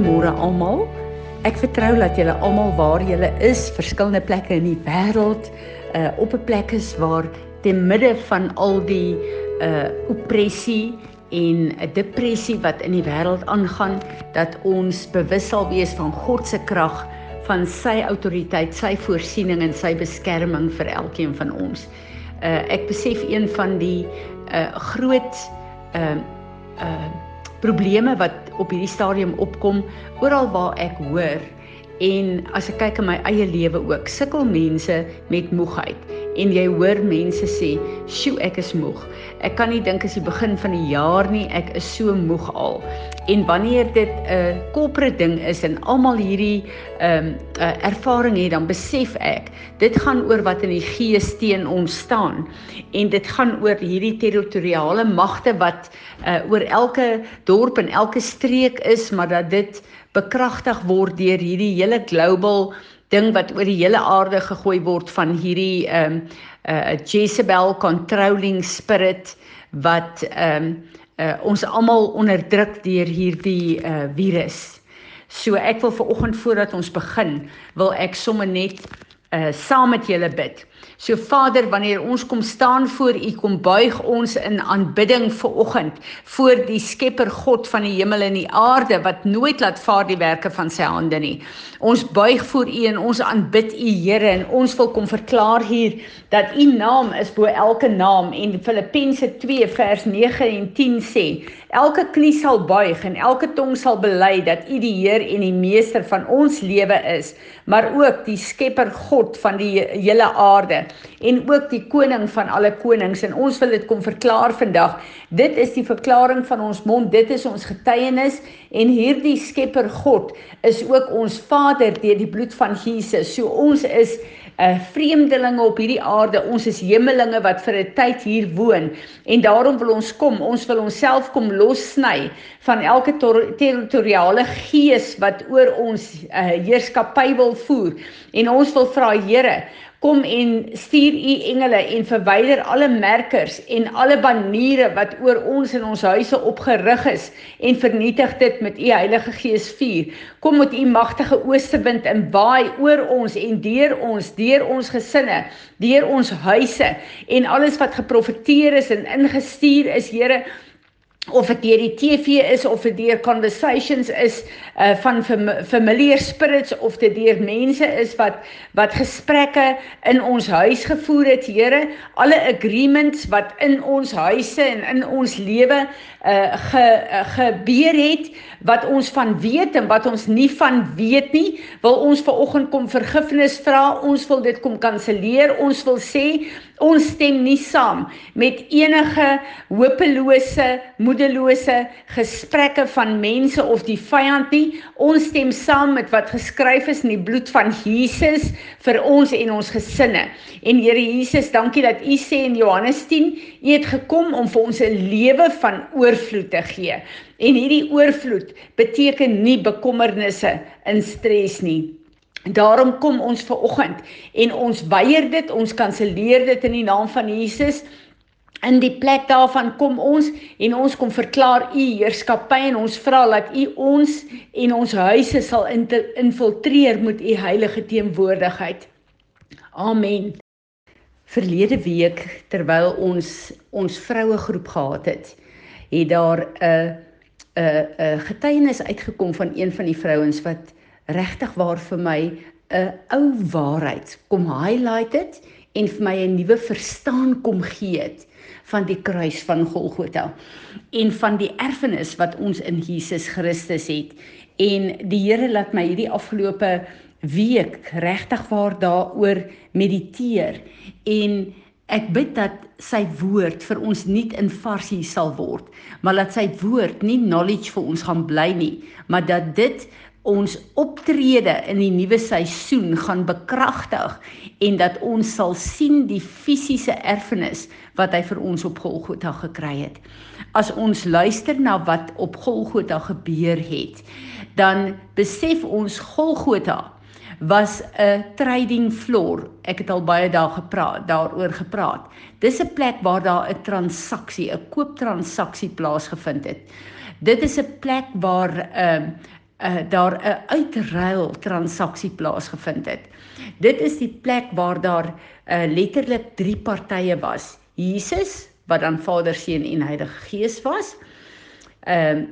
Goeiemôre almal. Ek vertrou dat julle almal waar julle is, verskillende plekke in die wêreld, uh op 'n plek is waar te midde van al die uh opressie en 'n depressie wat in die wêreld aangaan, dat ons bewus sal wees van God se krag, van sy autoriteit, sy voorsiening en sy beskerming vir elkeen van ons. Uh ek besef een van die uh groot uh uh probleme wat op hierdie stadium opkom oral waar ek hoor en as ek kyk in my eie lewe ook sukkel mense met moegheid. En jy hoor mense sê sjoe ek is moeg. Ek kan nie dink as die begin van die jaar nie ek is so moeg al. En wanneer dit 'n uh, korporate ding is en almal hierdie ehm um, uh, ervaring het dan besef ek dit gaan oor wat in die gees teen ons staan. En dit gaan oor hierdie territoriale magte wat uh, oor elke dorp en elke streek is maar dat dit bekragtig word deur hierdie hele global ding wat oor die hele aarde gegooi word van hierdie ehm um, uh, Jezebel controlling spirit wat ehm um, uh, ons almal onderdruk deur hierdie uh, virus. So ek wil vir oggend voordat ons begin, wil ek sommer net uh saam met julle bid. So Vader, wanneer ons kom staan voor U, kom buig ons in aanbidding vir oggend voor die Skepper God van die hemel en die aarde wat nooit laat vaar die werke van sy hande nie. Ons buig voor U en ons aanbid U Here en ons wil kom verklaar hier dat U naam is bo elke naam en Filippense 2 vers 9 en 10 sê elke knie sal buig en elke tong sal bely dat U die Heer en die meester van ons lewe is, maar ook die Skepper God van die hele aarde en ook die koning van alle konings en ons wil dit kom verklaar vandag. Dit is die verklaring van ons mond, dit is ons getuienis en hierdie Skepper God is ook ons Vader deur die bloed van Jesus. So ons is uh, vreemdelinge op hierdie aarde. Ons is hemelinge wat vir 'n tyd hier woon en daarom wil ons kom. Ons wil onsself kom lossny van elke territoriale gees wat oor ons uh, heerskappy wil voer. En ons wil vra Here, Kom en stuur u engele en verwyder alle merkers en alle baniere wat oor ons en ons huise opgerig is en vernietig dit met u Heilige Gees vuur. Kom met u magtige oostewind en waai oor ons en deur ons, deur ons gesinne, deur ons huise en alles wat geprofeteer is en ingestuur is, Here of dit deur die TV is of dit deur conversations is uh van fam familiar spirits of dit deur mense is wat wat gesprekke in ons huis gevoer het Here. Alle agreements wat in ons huise en in ons lewe uh ge uh, gebeur het wat ons van weet en wat ons nie van weet nie wil ons ver oggend kom vergifnis vra. Ons wil dit kom kanselleer. Ons wil sê Ons stem nie saam met enige hopelose, moedelose gesprekke van mense of die vyand nie. Ons stem saam met wat geskryf is in die bloed van Jesus vir ons en ons gesinne. En Here Jesus, dankie dat U sê in Johannes 10, U het gekom om vir ons 'n lewe van oorvloed te gee. En hierdie oorvloed beteken nie bekommernisse en stres nie. Daarom kom ons ver oggend en ons weier dit, ons kanselleer dit in die naam van Jesus. In die plek daarvan kom ons en ons kom verklaar u heerskappy en ons vra dat u ons en ons huise sal infiltreer met u heilige teenwoordigheid. Amen. Verlede week terwyl ons ons vroue groep gehad het, het daar 'n 'n 'n getuienis uitgekom van een van die vrouens wat regtig waar vir my 'n ou waarheid kom highlight dit en vir my 'n nuwe verstaan kom gee het van die kruis van Golgotha en van die erfenis wat ons in Jesus Christus het. En die Here laat my hierdie afgelope week regtig waar daaroor mediteer. En ek bid dat sy woord vir ons nuut in varsie sal word maar dat sy woord nie knowledge vir ons gaan bly nie maar dat dit ons optrede in die nuwe seisoen gaan bekragtig en dat ons sal sien die fisiese erfenis wat hy vir ons op Golgotha gekry het. As ons luister na wat op Golgotha gebeur het, dan besef ons Golgotha was 'n trading floor. Ek het al baie dae gepraat daaroor gepraat. Dis 'n plek waar daar 'n transaksie, 'n kooptransaksie plaasgevind het. Dit is 'n plek waar 'n uh, uh, daar 'n uitruil transaksie plaasgevind het. Dit is die plek waar daar uh, letterlik drie partye was. Jesus wat dan Vader, Seun en Heilige Gees was. Ehm uh,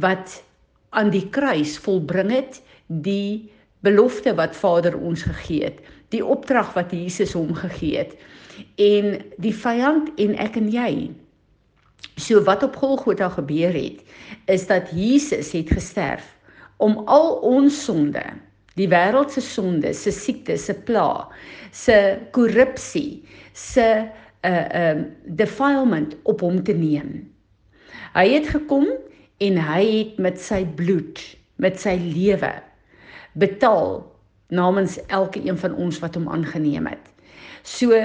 wat aan die kruis volbring het die belofte wat Vader ons gegee het, die opdrag wat Jesus hom gegee het en die vyand en ek en jy. So wat op Golgotha gebeur het, is dat Jesus het gesterf om al ons sonde, die wêreld se sonde, se siekte, se pla, se korrupsie, se uh um defilement op hom te neem. Hy het gekom en hy het met sy bloed, met sy lewe betaal namens elke een van ons wat hom aangeneem het. So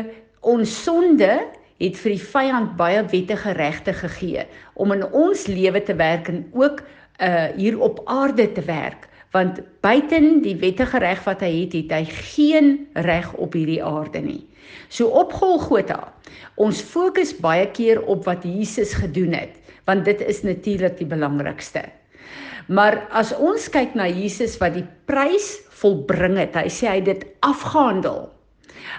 ons sonde het vir die vyand baie wettige regte gegee om in ons lewe te werk en ook uh hier op aarde te werk want buiten die wettige reg wat hy het, het hy geen reg op hierdie aarde nie. So op Golgotha, ons fokus baie keer op wat Jesus gedoen het, want dit is natuurlik die belangrikste. Maar as ons kyk na Jesus wat die prys volbring het, hy sê hy het dit afgehandel.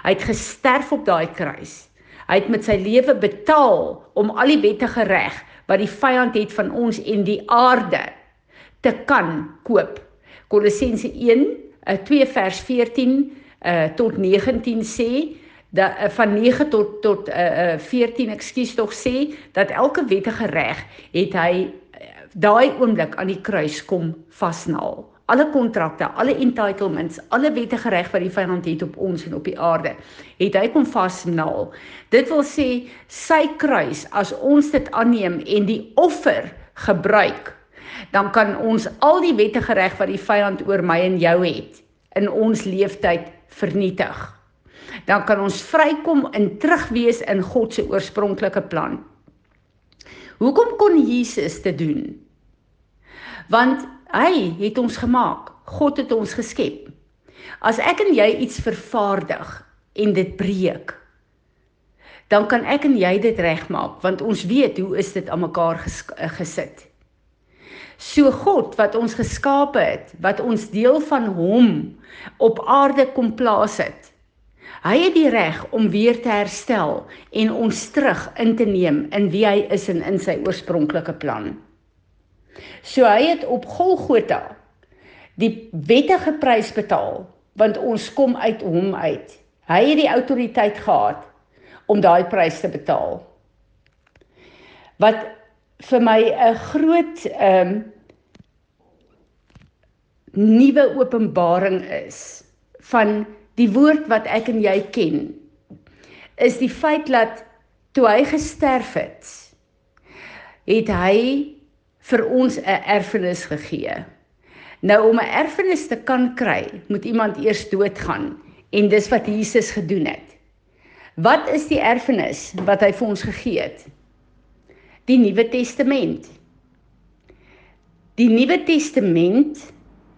Hy het gesterf op daai kruis. Hy het met sy lewe betaal om al die wettige reg wat die vyand het van ons en die aarde te kan koop. Kolossense 1, 2 eh, vers 14 uh, eh, tot 19 sê dat uh, van 9 tot tot uh, 14 ekskuus tog sê dat elke wettige reg het hy daai oomblik aan die kruis kom vasnaal. Alle kontrakte, alle entitlements, alle wettige reg wat die vyand het op ons en op die aarde, het hy kom vasnaal. Dit wil sê sy kruis as ons dit aanneem en die offer gebruik, dan kan ons al die wettige reg wat die vyand oor my en jou het in ons leeftyd vernietig. Dan kan ons vrykom en terugwees in God se oorspronklike plan. Hoekom kon Jesus dit doen? Want hy het ons gemaak. God het ons geskep. As ek en jy iets vervaardig en dit breek, dan kan ek en jy dit regmaak want ons weet hoe is dit aan mekaar ges eh, gesit. So God wat ons geskape het, wat ons deel van hom op aarde kom plaas het, Hy het die reg om weer te herstel en ons terug in te neem in wie hy is en in sy oorspronklike plan. So hy het op Golgotha die wettige prys betaal want ons kom uit hom uit. Hy het die autoriteit gehad om daai prys te betaal. Wat vir my 'n groot ehm um, nuwe openbaring is van die woord wat ek en jy ken is die feit dat toe hy gesterf het het hy vir ons 'n erfenis gegee. Nou om 'n erfenis te kan kry, moet iemand eers doodgaan en dis wat Jesus gedoen het. Wat is die erfenis wat hy vir ons gegee het? Die Nuwe Testament. Die Nuwe Testament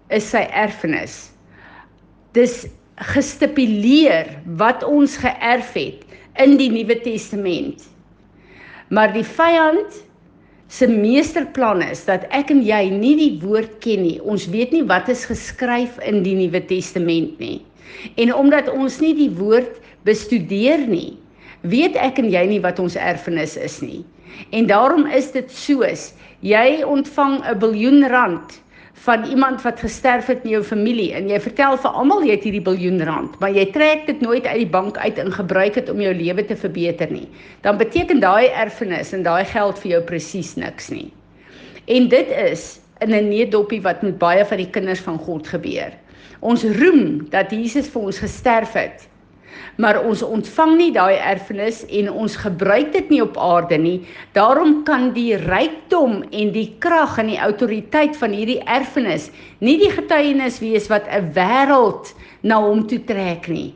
is sy erfenis. Dis gestipuleer wat ons geërf het in die Nuwe Testament. Maar die vyand se meesterplan is dat ek en jy nie die woord ken nie. Ons weet nie wat is geskryf in die Nuwe Testament nie. En omdat ons nie die woord bestudeer nie, weet ek en jy nie wat ons erfenis is nie. En daarom is dit soos jy ontvang 'n biljoen rand van iemand wat gesterf het in jou familie en jy vertel vir almal jy het hierdie biljoen rand, maar jy trek dit nooit uit die bank uit en gebruik dit om jou lewe te verbeter nie, dan beteken daai erfenis en daai geld vir jou presies niks nie. En dit is in 'n needoppie wat met baie van die kinders van God gebeur. Ons roem dat Jesus vir ons gesterf het maar ons ontvang nie daai erfenis en ons gebruik dit nie op aarde nie. Daarom kan die rykdom en die krag en die autoriteit van hierdie erfenis nie die getuienis wees wat 'n wêreld na hom toe trek nie.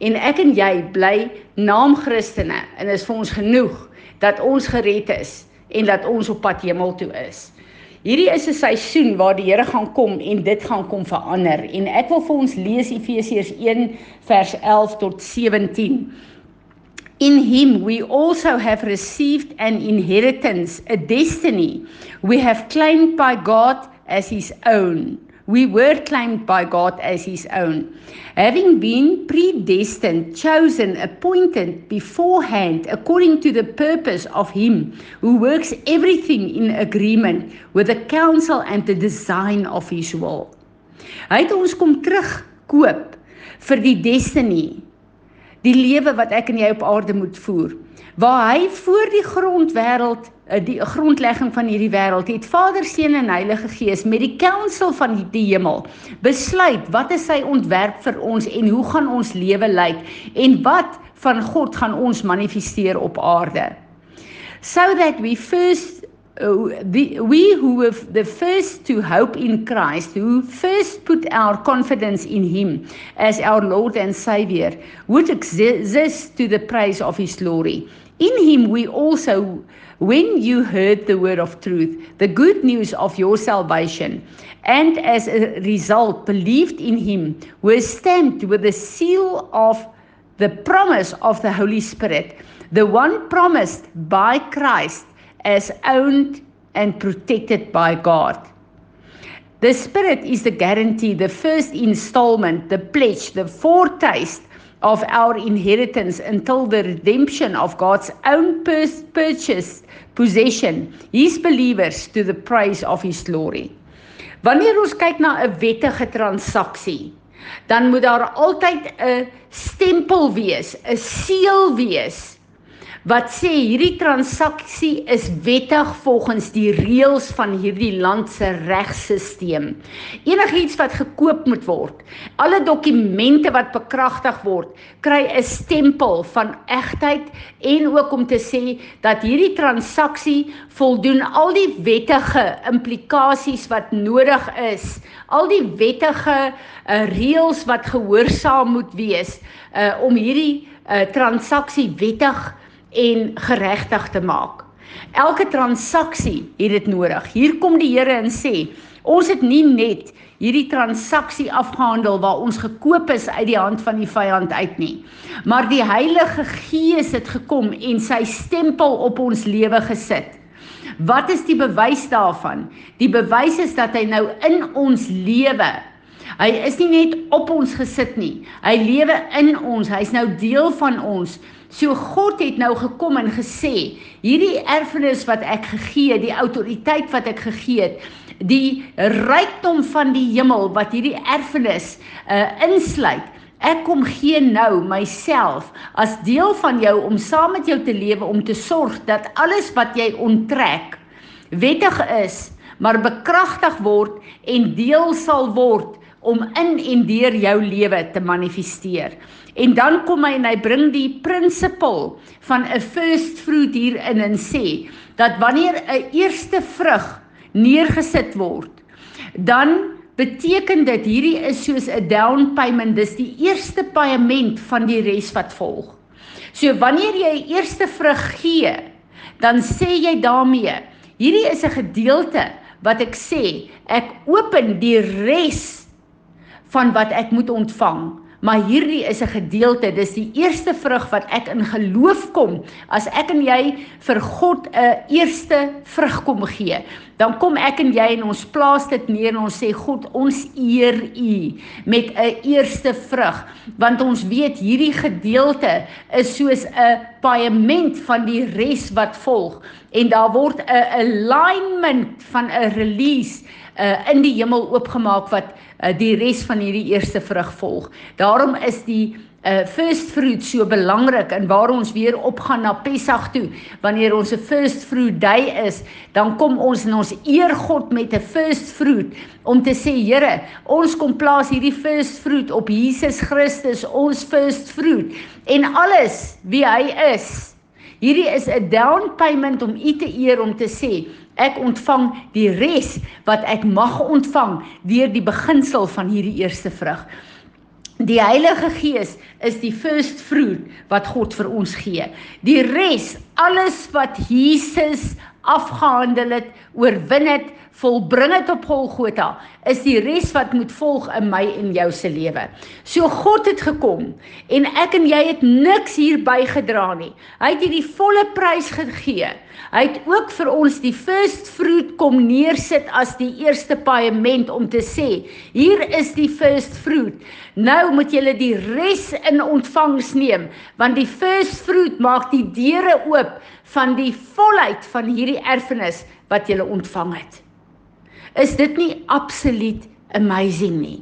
En ek en jy bly naam Christene en is vir ons genoeg dat ons gered is en dat ons op pad hemel toe is. Hierdie is 'n seisoen waar die Here gaan kom en dit gaan kom verander. En ek wil vir ons lees Efesiërs 1 vers 11 tot 17. In him we also have received an inheritance, a destiny we have claimed by God as his own. We were claimed by God as his own. Having been predestined, chosen, appointed beforehand according to the purpose of him who works everything in agreement with the counsel and the design of his will. Hy het ons kom terugkoop vir die destiny. Die lewe wat ek en jy op aarde moet voer waar hy voor die grondwêreld eh, die grondlegging van hierdie wêreld het Vader, Seun en Heilige Gees met die council van die hemel besluit wat is sy ontwerp vir ons en hoe gaan ons lewe lyk en wat van God gaan ons manifesteer op aarde so that we first uh, the, we who were the first to hope in Christ, who first put our confidence in Him as our Lord and Savior, would exist to the praise of His glory. In him we also, when you heard the word of truth, the good news of your salvation, and as a result believed in him, were stamped with the seal of the promise of the Holy Spirit, the one promised by Christ as owned and protected by God. The Spirit is the guarantee, the first installment, the pledge, the foretaste of our inheritance until the redemption of God's own purchased possession, his believers to the praise of his glory. Wanneer ons kyk na 'n wettige transaksie, dan moet daar altyd 'n stempel wees, 'n seël wees wat sê hierdie transaksie is wettig volgens die reëls van hierdie land se regstelsel. Enigiets wat gekoop moet word, alle dokumente wat bekragtig word, kry 'n stempel van egtheid en ook om te sê dat hierdie transaksie voldoen al die wettige implikasies wat nodig is, al die wettige uh, reëls wat gehoorsaam moet wees uh, om hierdie uh, transaksie wettig en geregtig te maak. Elke transaksie het dit nodig. Hier kom die Here en sê, ons het nie net hierdie transaksie afgehandel waar ons gekoop is uit die hand van die vyand uit nie. Maar die Heilige Gees het gekom en sy stempel op ons lewe gesit. Wat is die bewys daarvan? Die bewys is dat hy nou in ons lewe Hy is nie net op ons gesit nie. Hy lewe in ons. Hy's nou deel van ons. So God het nou gekom en gesê, hierdie erfenis wat ek gegee het, die autoriteit wat ek gegee het, die rykdom van die hemel wat hierdie erfenis uh insluit. Ek kom gee nou myself as deel van jou om saam met jou te lewe om te sorg dat alles wat jy onttrek wettig is, maar bekragtig word en deel sal word om in en deur jou lewe te manifesteer. En dan kom hy en hy bring die prinsipel van 'n first fruit hier in en sê dat wanneer 'n eerste vrug neergesit word, dan beteken dit hierdie is soos 'n down payment, dis die eerste paaiement van die res wat volg. So wanneer jy 'n eerste vrug gee, dan sê jy daarmee, hierdie is 'n gedeelte wat ek sê, ek open die res van wat ek moet ontvang. Maar hierdie is 'n gedeelte, dis die eerste vrug wat ek in geloof kom. As ek en jy vir God 'n eerste vrug kom gee, dan kom ek en jy en ons plaas dit neer en ons sê God, ons eer U met 'n eerste vrug, want ons weet hierdie gedeelte is soos 'n paaiement van die res wat volg en daar word 'n alignment van 'n release uh, in die hemel oopgemaak wat uh, die res van hierdie eerste vrug volg. Daarom is die uh first fruit so belangrik en waar ons weer opgaan na Pessach toe wanneer ons 'n first fruit day is dan kom ons en ons eer God met 'n first fruit om te sê Here ons kom plaas hierdie first fruit op Jesus Christus ons first fruit en alles wie hy is hierdie is 'n down payment om u te eer om te sê ek ontvang die res wat ek mag ontvang deur die beginsel van hierdie eerste vrug. Die Heilige Gees is die first fruit wat God vir ons gee. Die res, alles wat Jesus afgehandel het, oorwin het, volbring dit op Golgotha, is die res wat moet volg in my en jou se lewe. So God het gekom en ek en jy het niks hier bygedra nie. Hy het hierdie volle prys gegee. Hy het ook vir ons die first fruit kom neersit as die eerste paaiement om te sê, hier is die first fruit. Nou moet julle die res in ontvangs neem, want die first fruit maak die deure oop van die volheid van hierdie erfenis wat jy ontvang het. Is dit nie absoluut amazing nie?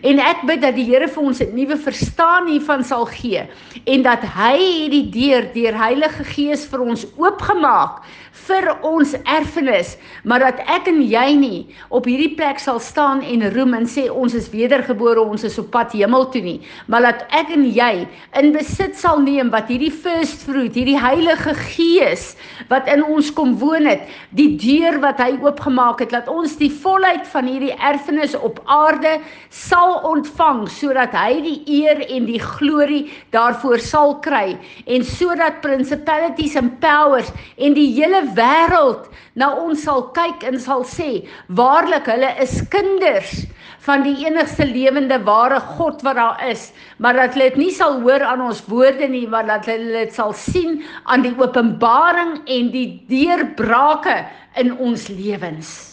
En ek bid dat die Here vir ons 'n nuwe verstaan hiervan sal gee en dat hy hierdie deur deur Heilige Gees vir ons oopgemaak vir ons erfenis, maar dat ek en jy nie op hierdie plek sal staan en roem en sê ons is wedergebore, ons is op pad hemel toe nie, maar dat ek en jy in besit sal neem wat hierdie first fruit, hierdie Heilige Gees wat in ons kom woon het, die deur wat hy oopgemaak het, dat ons die volheid van hierdie erfenis op aarde sal ontvang sodat hy die eer en die glorie daarvoor sal kry. En sodat principalities and powers en die hele wêreld na ons sal kyk en sal sê waarlik hulle is kinders van die enigste lewende ware God wat daar is maar dat hulle dit nie sal hoor aan ons woorde nie maar dat hulle dit sal sien aan die openbaring en die deurbrake in ons lewens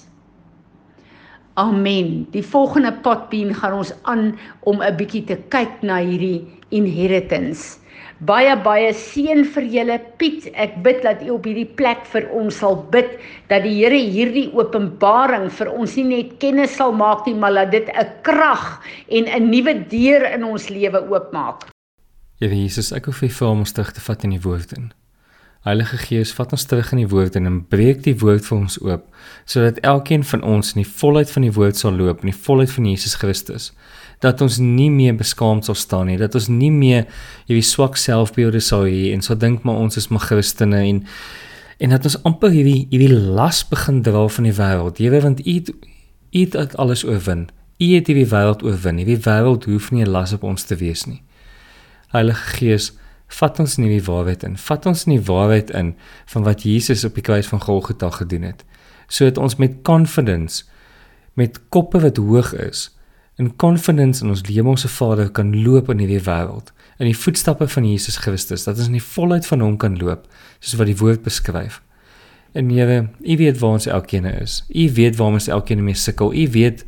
Amen. Die volgende potbeen gaan ons aan om 'n bietjie te kyk na hierdie inheritance. Baie baie seën vir julle Piet. Ek bid dat u op hierdie plek vir ons sal bid dat die Here hierdie openbaring vir ons nie net kennis sal maak nie, maar dat dit 'n krag en 'n nuwe deur in ons lewe oopmaak. Here Jesus, ek hoef vir ons terug te vat in die woord in. Heilige Gees, vat ons terug in die woord en breek die woord vir ons oop sodat elkeen van ons in die volheid van die woord sal loop, in die volheid van Jesus Christus dat ons nie meer beskaamd sal staan nie, dat ons nie meer hierdie swak selfbeelde sal hê en sal dink maar ons is maar Christene en en dat ons amper hierdie hierdie las begin dra van die wêreld. Here, want U U het alles oorwin. U het hierdie wêreld oorwin. Hierdie wêreld hoef nie 'n las op ons te wees nie. Heilige Gees, vat ons in die waarheid in. Vat ons in die waarheid in van wat Jesus op die kruis van Golgotha gedoen het, sodat ons met confidence met koppe wat hoog is in confidence in ons Hemelse Vader kan loop in hierdie wêreld in die voetstappe van Jesus Christus dat ons in die volheid van hom kan loop soos wat die woord beskryf. En Here, U weet waar ons elkeen is. U weet waar ons elkeen mee sukkel. U weet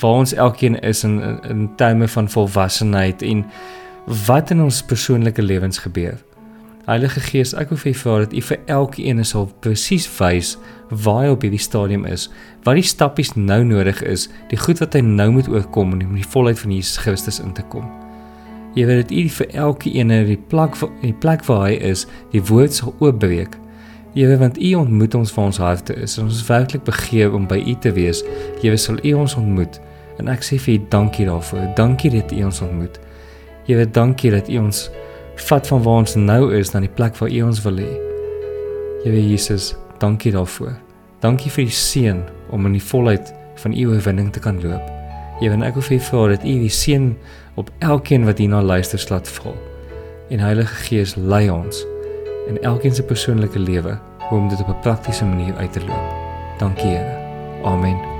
waar ons elkeen is in in, in terme van volwassenheid en wat in ons persoonlike lewens gebeur. Heilige Gees, ek wil vir U vra dat U vir elkeen sal presies wys waar hy op hierdie stadium is, wat die stappies nou nodig is, die goed wat hy nou moet oorkom om in die volheid van Jesus Christus in te kom. Jy weet dat U vir elkeen die plek die plek waar hy is, die woord sal oopbreek. Jy weet want U ontmoet ons waar ons harte is. Ons is werklik begeer om by U te wees. Jy weet sal U ons ontmoet. En ek sê vir U dankie daarvoor. Dankie dat U ons ontmoet. Weet dankie dat U ons vat van waar ons nou is na die plek waar U ons wil hê. Here Jesus, dankie daarvoor. Dankie vir die seën om in die volheid van U oorwinning te kan loop. Here, ek wil vir U vra dat U die seën op elkeen wat hierna luister laat val. En Heilige Gees, lei ons in elkeen se persoonlike lewe om dit op 'n praktiese manier uit te loop. Dankie Here. Amen.